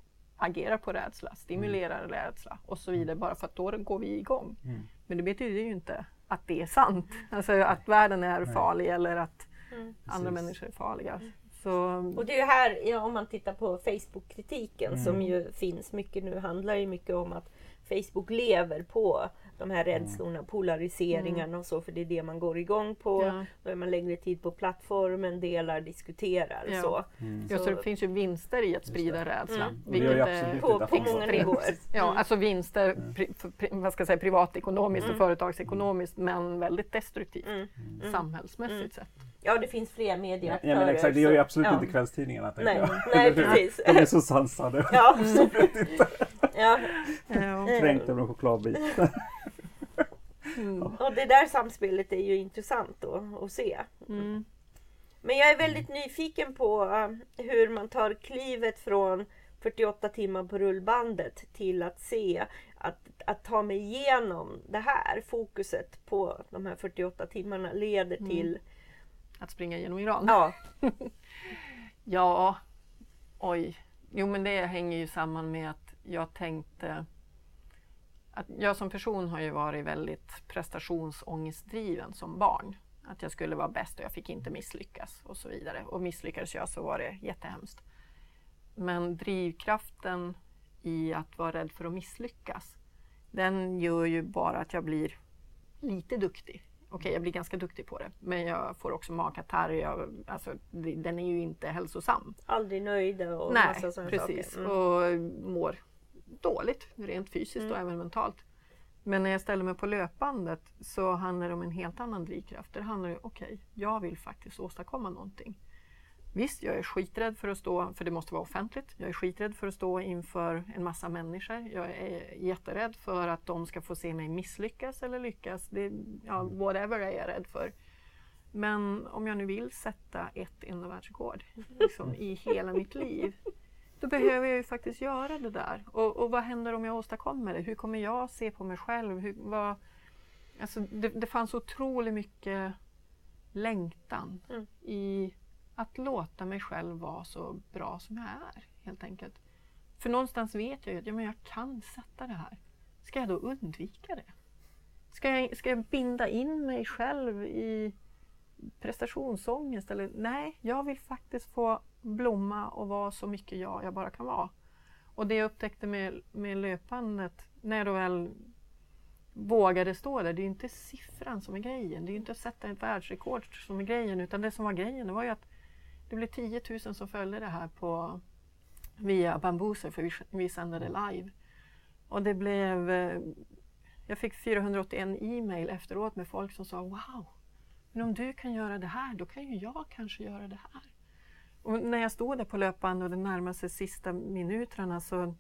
Speaker 3: Agerar på rädsla, stimulerar rädsla och så vidare bara för att då går vi igång.
Speaker 2: Mm.
Speaker 3: Men det betyder ju inte att det är sant. Alltså att världen är
Speaker 2: Nej.
Speaker 3: farlig eller att
Speaker 1: Mm.
Speaker 3: andra
Speaker 2: Precis.
Speaker 3: människor är farliga. Så,
Speaker 1: Och det är ju här, ja, om man tittar på Facebook-kritiken
Speaker 2: Mm.
Speaker 1: som ju finns mycket nu, handlar ju mycket om att Facebook lever på de här
Speaker 2: Mm.
Speaker 1: rädslorna, polariseringarna och så, för det är det man går igång på.
Speaker 3: ja.
Speaker 1: Då är man längre tid på plattformen, delar, diskuterar.
Speaker 3: Ja.
Speaker 1: Så.
Speaker 2: Mm.
Speaker 3: Ja, så det finns ju vinster i att sprida rädsla.
Speaker 1: Mm.
Speaker 3: Vilket är-
Speaker 1: På- många nivåer.
Speaker 3: Ja,
Speaker 1: Mm.
Speaker 3: alltså vinster
Speaker 2: Mm.
Speaker 3: pri, för, pri, vad ska jag säga, privatekonomiskt och
Speaker 1: Mm.
Speaker 3: företagsekonomiskt men väldigt destruktivt
Speaker 1: Mm.
Speaker 2: Mm.
Speaker 3: samhällsmässigt
Speaker 1: Mm.
Speaker 3: sett.
Speaker 1: Ja, det finns fler
Speaker 2: Ja,
Speaker 1: medieaktörer.
Speaker 2: men exakt, det gör ju
Speaker 1: så-
Speaker 2: absolut
Speaker 1: ja.
Speaker 2: inte kvällstidningarna. tänker
Speaker 1: Nej,
Speaker 2: jag.
Speaker 1: nej, precis.
Speaker 2: De är så sansade.
Speaker 1: Ja,
Speaker 2: Absolut inte
Speaker 1: ja.
Speaker 3: Ja.
Speaker 2: kränkt av en chokladbit.
Speaker 3: Mm.
Speaker 1: Och det där samspelet är ju intressant då att se.
Speaker 3: Mm.
Speaker 1: Men jag är väldigt nyfiken på eh, hur man tar klivet från 48 timmar på rullbandet till att se, att, att ta mig igenom det här. Fokuset på de här 48 timmarna leder
Speaker 3: Mm.
Speaker 1: till...
Speaker 3: Att springa genom Iran.
Speaker 1: Ja,
Speaker 3: Ja, oj. Jo men det hänger ju samman med att jag tänkte att jag som person har ju varit väldigt prestationsångestdriven som barn. Att jag skulle vara bäst och jag fick inte misslyckas och så vidare. Och misslyckades jag så var det jättehemskt. Men drivkraften i att vara rädd för att misslyckas, den gör ju bara att jag blir lite duktig. Okej, jag blir ganska duktig på det, men jag får också magkatarr. Jag, alltså, den är ju inte hälsosam.
Speaker 1: aldrig nöjda och
Speaker 3: Nej,
Speaker 1: massa sådana
Speaker 3: precis.
Speaker 1: saker. Mm.
Speaker 3: Och mår dåligt, rent fysiskt och
Speaker 1: Mm.
Speaker 3: även mentalt. Men när jag ställer mig på löpbandet så handlar det om en helt annan drivkraft. Det handlar om, okej, jag vill faktiskt åstadkomma någonting. Visst, jag är skiträdd för att stå, för det måste vara offentligt. Jag är skiträdd för att stå inför en massa människor. Jag är jätterädd för att de ska få se mig misslyckas eller lyckas. Det, ja, whatever är jag rädd för. Men om jag nu vill sätta ett enda världsrekord liksom, i hela mitt liv, då behöver jag ju faktiskt göra det där. Och, och vad händer om jag åstadkommer det? Hur kommer jag se på mig själv? Hur, vad, alltså, det, det fanns otroligt mycket längtan
Speaker 1: Mm.
Speaker 3: i att låta mig själv vara så bra som jag är, helt enkelt. För någonstans vet jag ju att ja, men jag kan sätta det här. Ska jag då undvika det? Ska jag, ska jag binda in mig själv i prestationsångest? Eller, nej, jag vill faktiskt få blomma och vara så mycket jag jag bara kan vara. Och det jag upptäckte med, med löpandet, när jag då väl vågade stå där, det är ju inte siffran som är grejen. Det är ju inte att sätta ett världsrekord som är grejen, utan det som var grejen det var ju att det blev 10 000 som följde det här på, via Bambuser, för vi, vi sände det live. Och det blev... Eh, jag fick 481 e-mail efteråt med folk som sa Wow! Men om du kan göra det här, då kan ju jag kanske göra det här. Och när jag stod där på löpband och det närmade sig sista minuterna så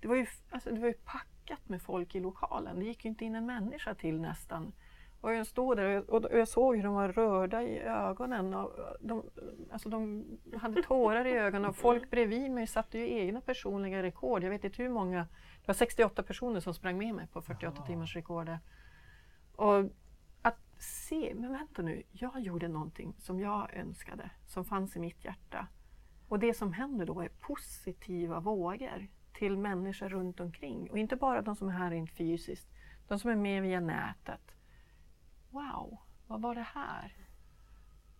Speaker 3: det var, ju, alltså, det var ju packat med folk i lokalen. Det gick ju inte in en människa till nästan. Och jag stod där och, jag såg hur de var rörda i ögonen. Och de, alltså de hade tårar i ögonen och folk bredvid mig satte ju egna personliga rekord. Jag vet inte hur många. Det var 68 personer som sprang med mig på 48 timmars rekordet. Och se, men vänta nu, jag gjorde någonting som jag önskade, som fanns i mitt hjärta. Och det som händer då är positiva vågor till människor runt omkring. Och inte bara de som är här rent fysiskt, de som är med via nätet. Wow, vad var det här?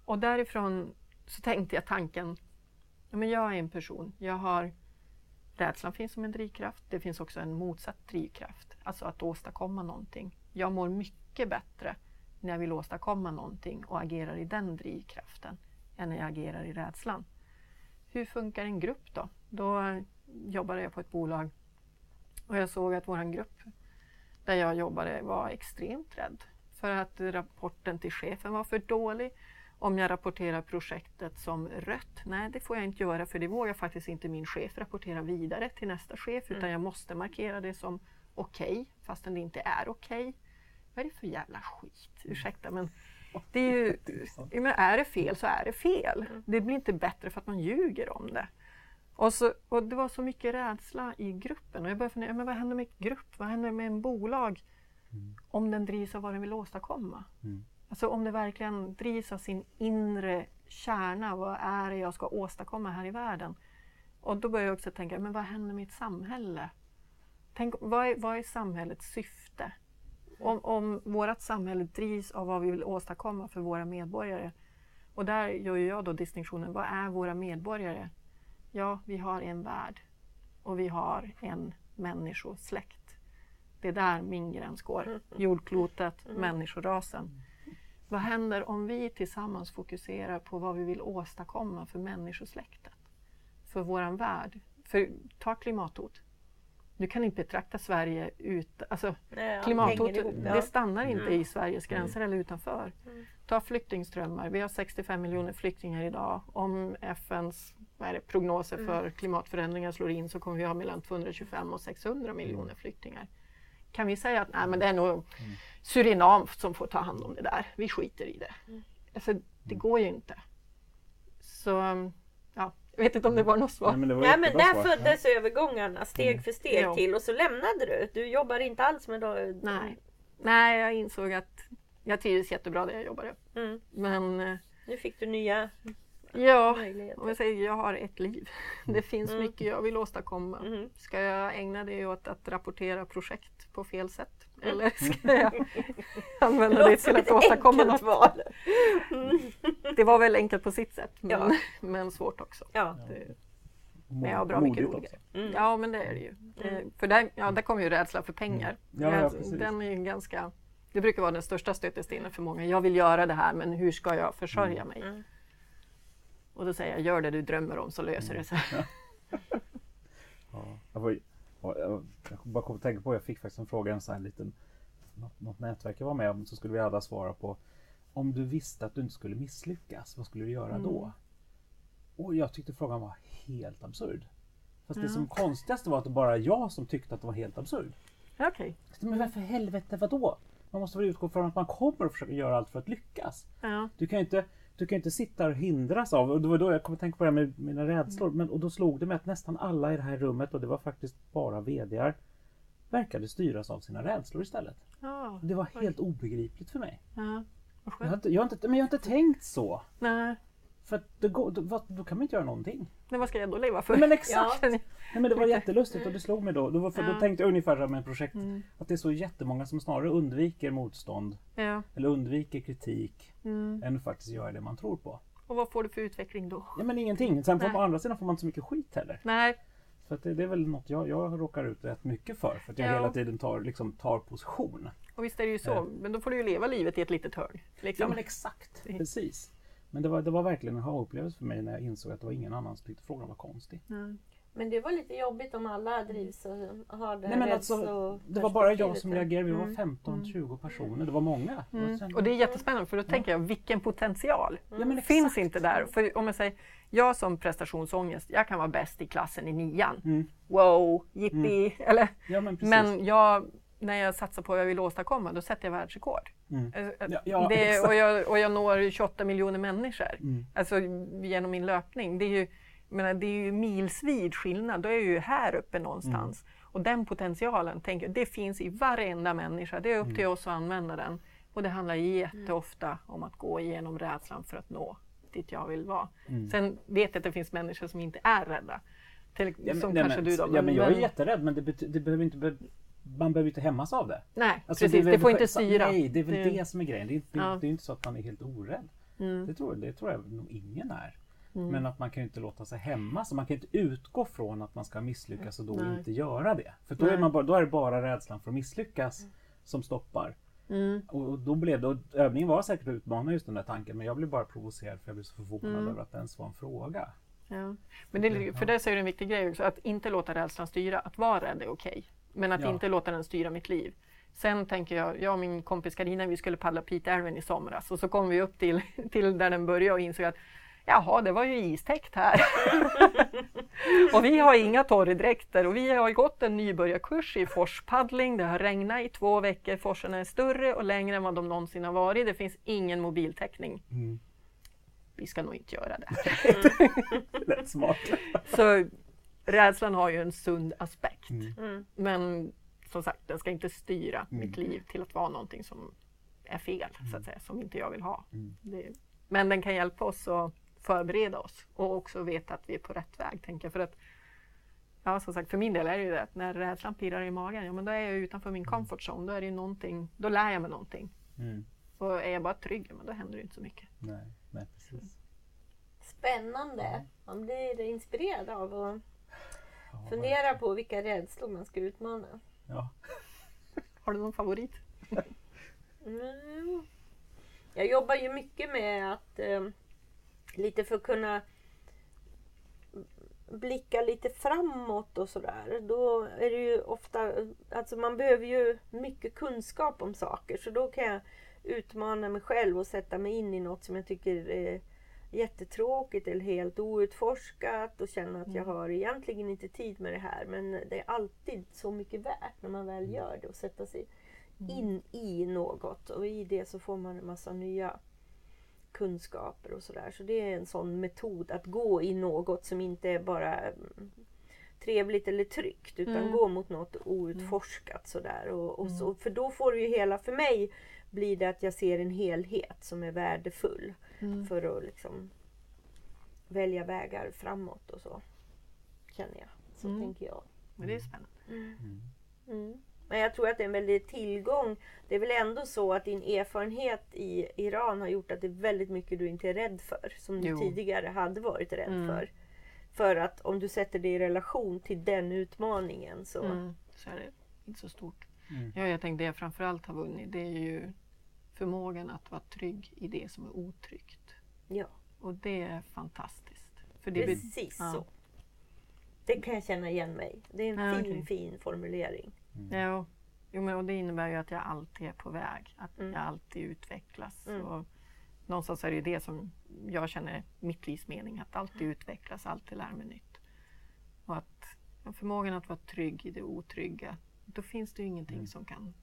Speaker 3: Och därifrån så tänkte jag tanken, ja, men jag är en person, jag har Rädslan finns som en drivkraft. Det finns också en motsatt drivkraft, alltså att åstadkomma någonting. Jag mår mycket bättre när jag vill åstadkomma någonting och agerar i den drivkraften än när jag agerar i rädslan. Hur funkar en grupp då? Då jobbade jag på ett bolag och jag såg att vår grupp där jag jobbade var extremt rädd för att rapporten till chefen var för dålig. Om jag rapporterar projektet som rött, nej det får jag inte göra för det vågar faktiskt inte min chef rapportera vidare till nästa chef utan
Speaker 1: Mm.
Speaker 3: jag måste markera det som okej fastän det inte är okej. Vad är det för jävla skit? Ursäkta men det är ju,
Speaker 2: Det är
Speaker 3: det fel så är det fel.
Speaker 1: Mm.
Speaker 3: Det blir inte bättre för att man ljuger om det. Och, så, och det var så mycket rädsla i gruppen och jag började fundera, men vad händer med grupp? Vad händer med en bolag
Speaker 2: Mm.
Speaker 3: om den drivs av vad den vill åstadkomma?
Speaker 2: Mm.
Speaker 3: Alltså om det verkligen drivs av sin inre kärna, vad är det jag ska åstadkomma här i världen? Och då börjar jag också tänka, men vad händer med ett samhälle? Tänk, vad, är, vad är samhällets syfte? Om, om vårt samhälle drivs av vad vi vill åstadkomma för våra medborgare. Och där gör jag då distinktionen, vad är våra medborgare? Ja, vi har en värld och vi har en människosläkt. Det är där min gräns går. Jordklotet, människorasen. Vad händer om vi tillsammans fokuserar på vad vi vill åstadkomma för människosläktet? För våran värld? För, ta klimathot. Du kan inte betrakta Sverige ut... Alltså,
Speaker 1: Nej,
Speaker 3: klimathotet
Speaker 1: ihop, ja.
Speaker 3: det stannar inte
Speaker 2: Mm.
Speaker 3: i Sveriges gränser eller utanför. Ta flyktingströmmar. Vi har 65 miljoner flyktingar idag. Om FNs vad är det, prognoser för klimatförändringar slår in så kommer vi ha mellan 225 och 600 miljoner flyktingar. Kan vi säga att nej, men det är nog Surinam som får ta hand om det där. Vi skiter i det. Alltså, det går ju inte. Så jag vet inte om det var något svar.
Speaker 2: Nej, men det var
Speaker 1: Nej men där
Speaker 2: svar.
Speaker 1: föddes övergångarna steg för steg
Speaker 3: Ja.
Speaker 1: till och så lämnade du. Du jobbar inte alls med då.
Speaker 3: Nej. nej, jag insåg att jag trivdes jättebra där jag jobbade.
Speaker 1: Mm.
Speaker 3: Men
Speaker 1: Nu fick du nya
Speaker 3: ja,
Speaker 1: möjligheter.
Speaker 3: om jag säger jag har ett liv. Det finns
Speaker 1: Mm.
Speaker 3: mycket jag vill åstadkomma.
Speaker 1: Mhm.
Speaker 3: Ska jag ägna det åt att rapportera projekt på fel sätt?
Speaker 1: Mm.
Speaker 3: Eller ska jag använda det till att åstadkomma något?
Speaker 1: val.
Speaker 3: Det var väl enkelt på sitt sätt, men,
Speaker 1: Ja.
Speaker 3: men svårt också.
Speaker 1: Ja.
Speaker 3: Det, men jag har bra mycket roligare.
Speaker 1: Mm.
Speaker 3: Ja, men det är det ju. Det, för där, ja, där kommer ju rädsla för pengar.
Speaker 2: Ja, ja, precis.
Speaker 3: den är ju ganska, det brukar vara den största stötestenen för många. Jag vill göra det här, men hur ska jag försörja mig?
Speaker 1: Mm.
Speaker 3: Och då säger jag, gör det du drömmer om så löser det sig.
Speaker 2: Ja, jag, bara kom att tänka på, jag fick faktiskt en fråga, en sån här liten, något, något nätverk jag var med om, så skulle vi alla svara på om du visste att du inte skulle misslyckas, vad skulle du göra då?
Speaker 3: Mm.
Speaker 2: Och jag tyckte frågan var helt absurd. Fast det
Speaker 3: Ja.
Speaker 2: som konstigaste var att det bara jag som tyckte att det var helt absurd.
Speaker 3: Okej.
Speaker 2: Men varför helvete, vadå? Man måste väl utgå från att man kommer att försöka göra allt för att lyckas.
Speaker 3: Ja.
Speaker 2: Du kan ju inte, du kan ju inte sitta och hindras av, och det var då jag kom att tänka på det här med mina rädslor,
Speaker 3: Mm.
Speaker 2: men, och då slog det mig att nästan alla i det här rummet, och det var faktiskt bara VDR, verkade styras av sina rädslor istället.
Speaker 3: Ja.
Speaker 2: Det var helt obegripligt för mig.
Speaker 3: ja.
Speaker 2: Jag har inte, jag har inte, men jag har inte tänkt så.
Speaker 3: Nej.
Speaker 2: För att det går, då, då kan man inte göra någonting.
Speaker 3: Men vad ska jag då leva för?
Speaker 2: Nej, men exakt!
Speaker 3: Ja.
Speaker 2: Nej, men det var jättelustigt och det slog mig då. Då, var, för, då
Speaker 3: Ja.
Speaker 2: tänkte jag ungefär som med projekt,
Speaker 3: Mm.
Speaker 2: att det är så jättemånga som snarare undviker motstånd
Speaker 3: Ja.
Speaker 2: eller undviker kritik
Speaker 3: Mm.
Speaker 2: än faktiskt gör det man tror på.
Speaker 3: Och vad får du för utveckling då?
Speaker 2: Ja men ingenting. Sen får
Speaker 3: Nej.
Speaker 2: man, å andra sidan får man inte så mycket skit heller.
Speaker 3: Nej,
Speaker 2: Så att det, det är väl något jag, jag råkar ut rätt mycket för. För att jag
Speaker 3: Ja.
Speaker 2: hela tiden tar, liksom, tar position.
Speaker 3: och visst är det ju så.
Speaker 2: Ja.
Speaker 3: Men då får du ju leva livet i ett litet hörn. Liksom.
Speaker 2: Ja men exakt, precis. Men det var, det var verkligen en aha-upplevelse för mig när jag insåg att det var ingen annan som tyckte frågan var konstig.
Speaker 3: Nej.
Speaker 1: Men det var lite jobbigt om alla drivs och har det
Speaker 2: Nej men alltså, det var bara jag som reagerade. Vi var
Speaker 3: Mm.
Speaker 2: 15-20 personer. Det var många.
Speaker 3: Mm.
Speaker 2: sen-
Speaker 3: Och det är jättespännande för då tänker jag vilken potential
Speaker 2: ja, men exakt.
Speaker 3: finns inte där. För om jag säger, jag som prestationsångest, jag kan vara bäst i klassen i nian.
Speaker 2: Mm.
Speaker 3: Wow, jippi! Eller,
Speaker 2: Ja men
Speaker 3: men jag, när jag satsar på vad jag vill åstadkomma, då sätter jag världsrekord.
Speaker 2: Mm.
Speaker 3: Eh,
Speaker 2: Ja, ja,
Speaker 3: det, och, jag, och jag når 28 miljoner människor.
Speaker 2: Mm.
Speaker 3: Alltså genom min löpning. Det är ju, menar, det är ju milsvid skillnad. Då är jag ju här uppe någonstans.
Speaker 2: Mm.
Speaker 3: Och den potentialen, tänker jag, det finns i varenda människa. Det är upp till
Speaker 2: Mm.
Speaker 3: oss att använda den. Och det handlar jätteofta om att gå igenom rädslan för att nå dit jag vill vara.
Speaker 2: Mm.
Speaker 3: Sen vet jag att det finns människor som inte är rädda. Till,
Speaker 2: Ja, men,
Speaker 3: som
Speaker 2: nej,
Speaker 3: kanske
Speaker 2: men,
Speaker 3: du då.
Speaker 2: Ja men jag är jätterädd men det, bety- det behöver inte be- man behöver inte hämmas av det.
Speaker 3: Nej,
Speaker 2: Alltså,
Speaker 3: precis.
Speaker 2: är
Speaker 3: Det,
Speaker 2: väl-
Speaker 3: får inte styra.
Speaker 2: Nej, det är väl
Speaker 3: Det-
Speaker 2: det, som är grejen. Det är, inte- det,
Speaker 3: Ja.
Speaker 2: det är inte så att man är helt orädd.
Speaker 3: Mm.
Speaker 2: Det, tror, det tror jag nog ingen är.
Speaker 3: Mm.
Speaker 2: Men att man kan ju inte låta sig hämmas. Man kan inte utgå från att man ska misslyckas och då
Speaker 3: Nej.
Speaker 2: inte göra det. För då är, man bara, då är det bara rädslan för att misslyckas som stoppar.
Speaker 3: Mm.
Speaker 2: Och då blev det, och övningen var säkert att utmana just den där tanken men jag blev bara provocerad för jag blev så förvånad
Speaker 3: Mm.
Speaker 2: över att det ens var en fråga.
Speaker 3: Ja. Men det, för det säger du en viktig grej också, att inte låta rädslan styra. Att vara rädd är okej, men att
Speaker 2: Ja.
Speaker 3: inte låta den styra mitt liv. Sen tänker jag, jag och min kompis Karina, vi skulle paddla Piteälven i somras och så kom vi upp till, till där den började och insåg att Jaha, det var ju istäckt här. och vi har inga torrdräkter och vi har gått en nybörjarkurs i forspaddling. Det har regnat i två veckor. Forsarna är större och längre än vad de någonsin har varit. Det finns ingen mobiltäckning.
Speaker 2: Mm.
Speaker 3: Vi ska nog inte göra det här.
Speaker 2: Lätt smart.
Speaker 3: Så rädslan har ju en sund aspekt.
Speaker 2: Mm.
Speaker 1: Mm.
Speaker 3: Men som sagt, den ska inte styra
Speaker 2: Mm.
Speaker 3: mitt liv till att vara någonting som är fel, så att säga, som inte jag vill ha.
Speaker 2: Mm.
Speaker 3: Det, men den kan hjälpa oss att förbereda oss och också veta att vi är på rätt väg. Tänker jag. För att Ja, som sagt, för min del är det ju det att när rädslan pirrar i magen, ja men då är jag utanför min comfort zone. Då är det någonting, då lär jag mig någonting.
Speaker 2: Mm.
Speaker 3: Och är jag bara trygg, men då händer det ju inte så mycket.
Speaker 2: Nej, nej, precis.
Speaker 1: Spännande. Man blir inspirerad av att fundera på vilka rädslor man ska utmana.
Speaker 2: Ja.
Speaker 3: Har du någon favorit?
Speaker 1: Mm. Jag jobbar ju mycket med att eh, lite för att kunna blicka lite framåt och sådär. Då är det ju ofta, alltså man behöver ju mycket kunskap om saker så då kan jag utmana mig själv och sätta mig in i något som jag tycker är jättetråkigt eller helt outforskat och känna att jag har egentligen inte tid med det här. Men det är alltid så mycket värt när man väl gör det och sätta sig in i något. Och i det så får man en massa nya kunskaper och sådär. Så det är en sån metod att gå i något som inte är bara mm, trevligt eller tryggt utan
Speaker 3: Mm.
Speaker 1: gå mot något outforskat sådär. Och, och så, för då får det ju hela, för mig blir det att jag ser en helhet som är värdefull
Speaker 3: Mm.
Speaker 1: för att liksom välja vägar framåt och så. Känner jag. Så
Speaker 3: Mm.
Speaker 1: tänker jag.
Speaker 3: Men det är spännande.
Speaker 1: Mm. Men jag tror att det är en väldig tillgång. Det är väl ändå så att din erfarenhet i Iran har gjort att det är väldigt mycket du inte är rädd för. Som du
Speaker 3: Jo.
Speaker 1: tidigare hade varit rädd
Speaker 3: Mm.
Speaker 1: för. För att om du sätter det i relation till den utmaningen så...
Speaker 3: Mm. Så är det inte så stort.
Speaker 2: Mm.
Speaker 3: Ja, jag tänkte det jag framförallt har vunnit det är ju förmågan att vara trygg i det som är otryggt.
Speaker 1: Ja,
Speaker 3: Och det är fantastiskt. För det
Speaker 1: precis
Speaker 3: ja.
Speaker 1: så. Det kan jag känna igen mig. Det är en
Speaker 3: Ja,
Speaker 1: fin,
Speaker 3: okej.
Speaker 1: fin formulering.
Speaker 3: Ja, jo, men och det innebär ju att jag alltid är på väg. Att
Speaker 1: Mm.
Speaker 3: jag alltid utvecklas.
Speaker 1: Mm.
Speaker 3: Och någonstans är det ju det som jag känner mitt livs mening. Att alltid utvecklas, alltid lära mig nytt. Och att förmågan att vara trygg i det otrygga. Då finns det ju ingenting
Speaker 2: Mm.
Speaker 3: som kan...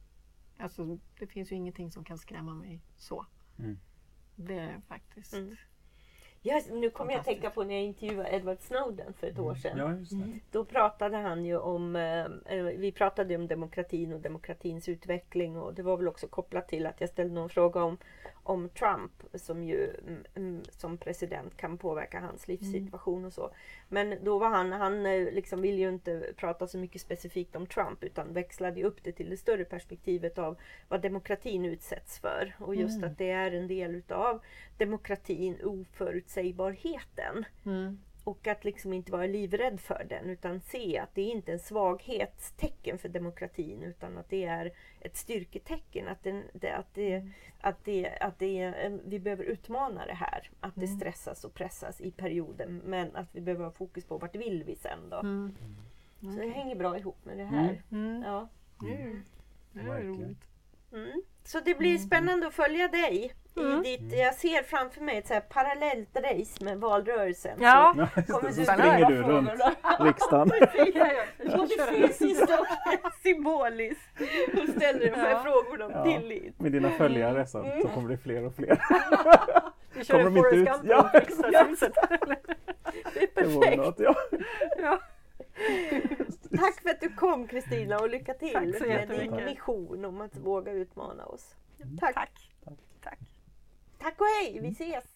Speaker 3: Alltså, det finns ju ingenting som kan skrämma mig så.
Speaker 2: Mm.
Speaker 3: Det är faktiskt...
Speaker 1: Mm. Ja, nu kommer jag att tänka på när jag intervjuade Edward Snowden för ett år sedan.
Speaker 2: Ja, just det.
Speaker 1: Då pratade han ju om, eh, eh, vi pratade om demokratin och demokratins utveckling och det var väl också kopplat till att jag ställde någon fråga om, om Trump som ju mm, mm, som president kan påverka hans livssituation och så. Men då var han, han eh, liksom ville ju inte prata så mycket specifikt om Trump utan växlade upp det till det större perspektivet av vad demokratin utsätts för. Och just
Speaker 3: Mm.
Speaker 1: att det är en del utav demokratin, oförutsägbarheten.
Speaker 3: Mm.
Speaker 1: Och att liksom inte vara livrädd för den utan se att det är inte är en svaghetstecken för demokratin utan att det är ett styrketecken. Att, den, det, att, det, att, det, att det vi behöver utmana det här. Att det
Speaker 3: Mm.
Speaker 1: stressas och pressas i perioden men att vi behöver ha fokus på vart vill vi sen då.
Speaker 3: Mm.
Speaker 1: Så det hänger bra ihop med det här.
Speaker 3: Mm.
Speaker 1: Ja.
Speaker 3: Mm. Det är roligt.
Speaker 1: Mm. Så det blir spännande att följa dig.
Speaker 3: Mm.
Speaker 1: I ditt, jag ser framför mig ett så här parallellt race med valrörelsen.
Speaker 3: Ja.
Speaker 1: Så kommer
Speaker 2: det. Så
Speaker 1: du
Speaker 2: springer du runt riksdagen.
Speaker 1: Både fysiskt och symboliskt. Och ställer de här
Speaker 3: Ja.
Speaker 1: frågorna om
Speaker 2: Ja.
Speaker 1: tillit.
Speaker 2: Med dina följare så,
Speaker 1: Mm.
Speaker 2: så kommer det fler och fler.
Speaker 3: Vi kör
Speaker 2: Kommer
Speaker 3: en Forrest? Gump
Speaker 2: Ja,
Speaker 3: runt riksdagshuset.
Speaker 1: Det är
Speaker 2: Det
Speaker 1: perfekt.
Speaker 2: något, ja.
Speaker 3: ja.
Speaker 1: Tack för att du kom Kristina och lycka till med din mission om att våga utmana oss. Tack.
Speaker 3: Tack. Tack.
Speaker 1: Tack och hej, vi ses!